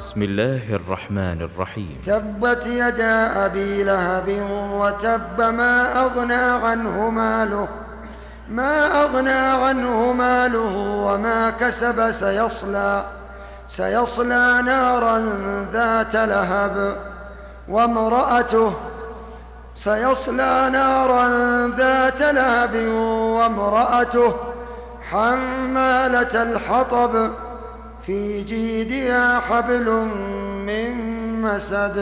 بسم الله الرحمن الرحيم. تبت يدا أبي لهب وتب ما أغنى عنه ماله ما أغنى عنه ماله وما كسب سيصلى سيصلى نارا ذات لهب وامرأته سيصلى نارا ذات لهب وامرأته حمالة الحطب في جيدها حبل من مسد.